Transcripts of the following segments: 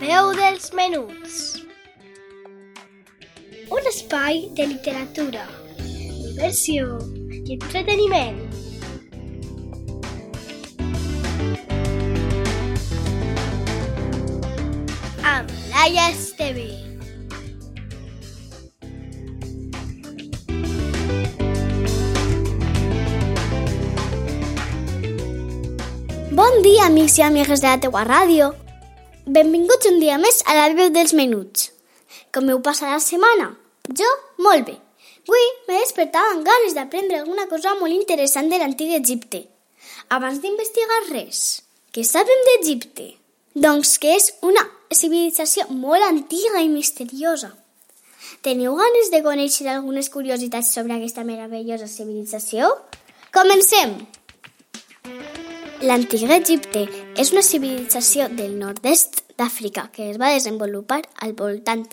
veu dels menuts. Un espai de literatura, diversió i entreteniment. Amb Laia Esteve. Bon dia, amics i amigues de la teua ràdio. Benvinguts un dia més a la veu dels menuts. Com heu passat la setmana? Jo, molt bé. Avui m'he despertat amb ganes d'aprendre alguna cosa molt interessant de l'antic Egipte. Abans d'investigar res, què sabem d'Egipte? Doncs que és una civilització molt antiga i misteriosa. Teniu ganes de conèixer algunes curiositats sobre aquesta meravellosa civilització? Comencem! L'antic Egipte és una civilització del nord-est d'Àfrica que es va desenvolupar al voltant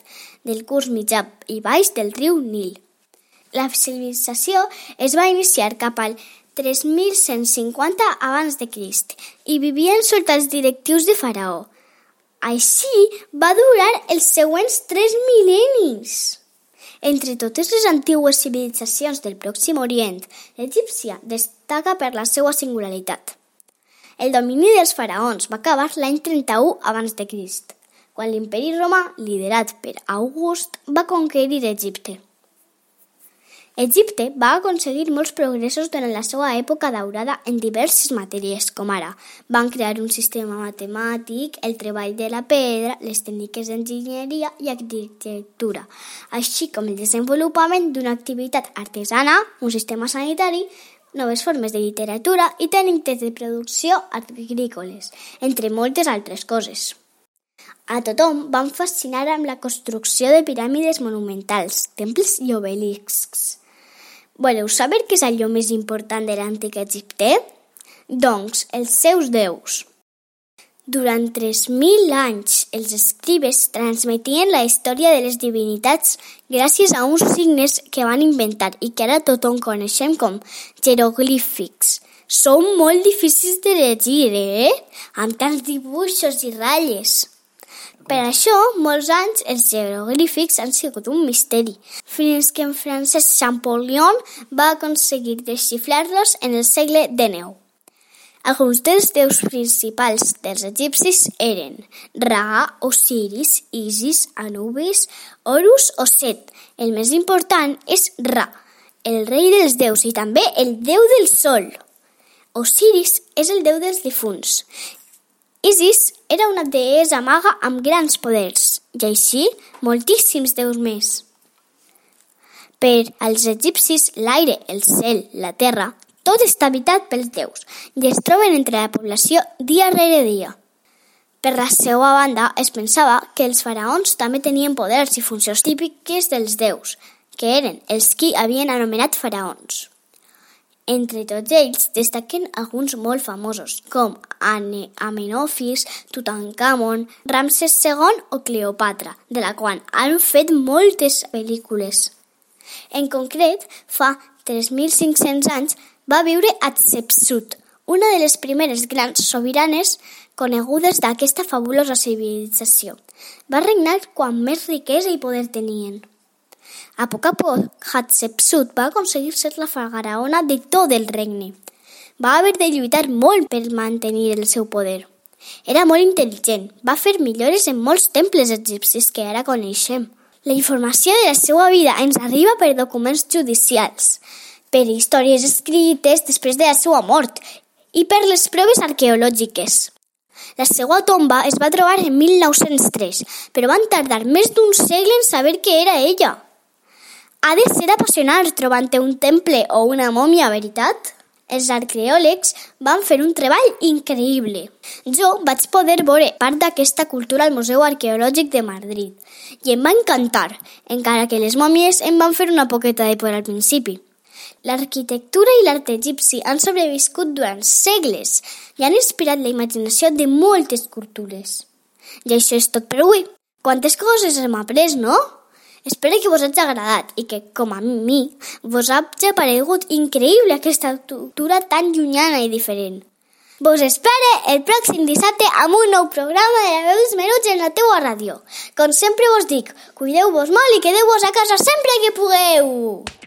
del curs mitjà i baix del riu Nil. La civilització es va iniciar cap al 3150 abans de Crist i vivien sota els directius de Faraó. Així va durar els següents tres mil·lennis. Entre totes les antigues civilitzacions del Pròxim Orient, l'egípcia destaca per la seva singularitat. El domini dels faraons va acabar l'any 31 abans de Crist, quan l'imperi romà, liderat per August, va conquerir Egipte. Egipte va aconseguir molts progressos durant la seva època daurada en diverses matèries, com ara van crear un sistema matemàtic, el treball de la pedra, les tècniques d'enginyeria i arquitectura, així com el desenvolupament d'una activitat artesana, un sistema sanitari, noves formes de literatura i tècniques de producció agrícoles, entre moltes altres coses. A tothom van fascinar amb la construcció de piràmides monumentals, temples i obeliscs. Voleu saber què és allò més important de l'antic Egipte? Doncs els seus déus. Durant 3.000 anys, els escribes transmetien la història de les divinitats gràcies a uns signes que van inventar i que ara tothom coneixem com jeroglífics. Són molt difícils de llegir, eh? Amb tants dibuixos i ratlles. Per això, molts anys, els jeroglífics han sigut un misteri, fins que en Francesc Champollion va aconseguir desxifrar-los en el segle XIX. Alguns dels déus principals dels egipcis eren Ra, Osiris, Isis, Anubis, Horus o Set. El més important és Ra, el rei dels déus i també el déu del sol. Osiris és el déu dels difunts Isis era una deessa maga amb grans poders, i així moltíssims déus més. Per als egipcis, l'aire, el cel, la terra, tot està habitat pels déus i es troben entre la població dia rere dia. Per la seva banda, es pensava que els faraons també tenien poders i funcions típiques dels déus, que eren els qui havien anomenat faraons. Entre tots ells destaquen alguns molt famosos, com Amenofis, Tutankamon, Ramses II o Cleopatra, de la qual han fet moltes pel·lícules. En concret, fa 3.500 anys va viure Hatshepsut, una de les primeres grans sobiranes conegudes d'aquesta fabulosa civilització. Va regnar quan més riquesa i poder tenien. A poc a poc, Hatshepsut va aconseguir ser la faraona de tot el regne. Va haver de lluitar molt per mantenir el seu poder. Era molt intel·ligent, va fer millores en molts temples egipcis que ara coneixem. La informació de la seva vida ens arriba per documents judicials, per històries escrites després de la seva mort i per les proves arqueològiques. La seva tomba es va trobar en 1903, però van tardar més d'un segle en saber què era ella. Ha de ser apassionant trobant un temple o una mòmia, veritat? Els arqueòlegs van fer un treball increïble. Jo vaig poder veure part d'aquesta cultura al Museu Arqueològic de Madrid i em va encantar, encara que les mòmies em van fer una poqueta de por al principi. L'arquitectura i l'art egipci han sobreviscut durant segles i han inspirat la imaginació de moltes cultures. I això és tot per avui. Quantes coses hem après, no? Espero que vos hagi agradat i que, com a mi, vos hagi paregut increïble aquesta cultura tan llunyana i diferent. Vos espere el pròxim dissabte amb un nou programa de la veu dels menuts en la teua ràdio. Com sempre vos dic, cuideu-vos molt i quedeu-vos a casa sempre que pugueu!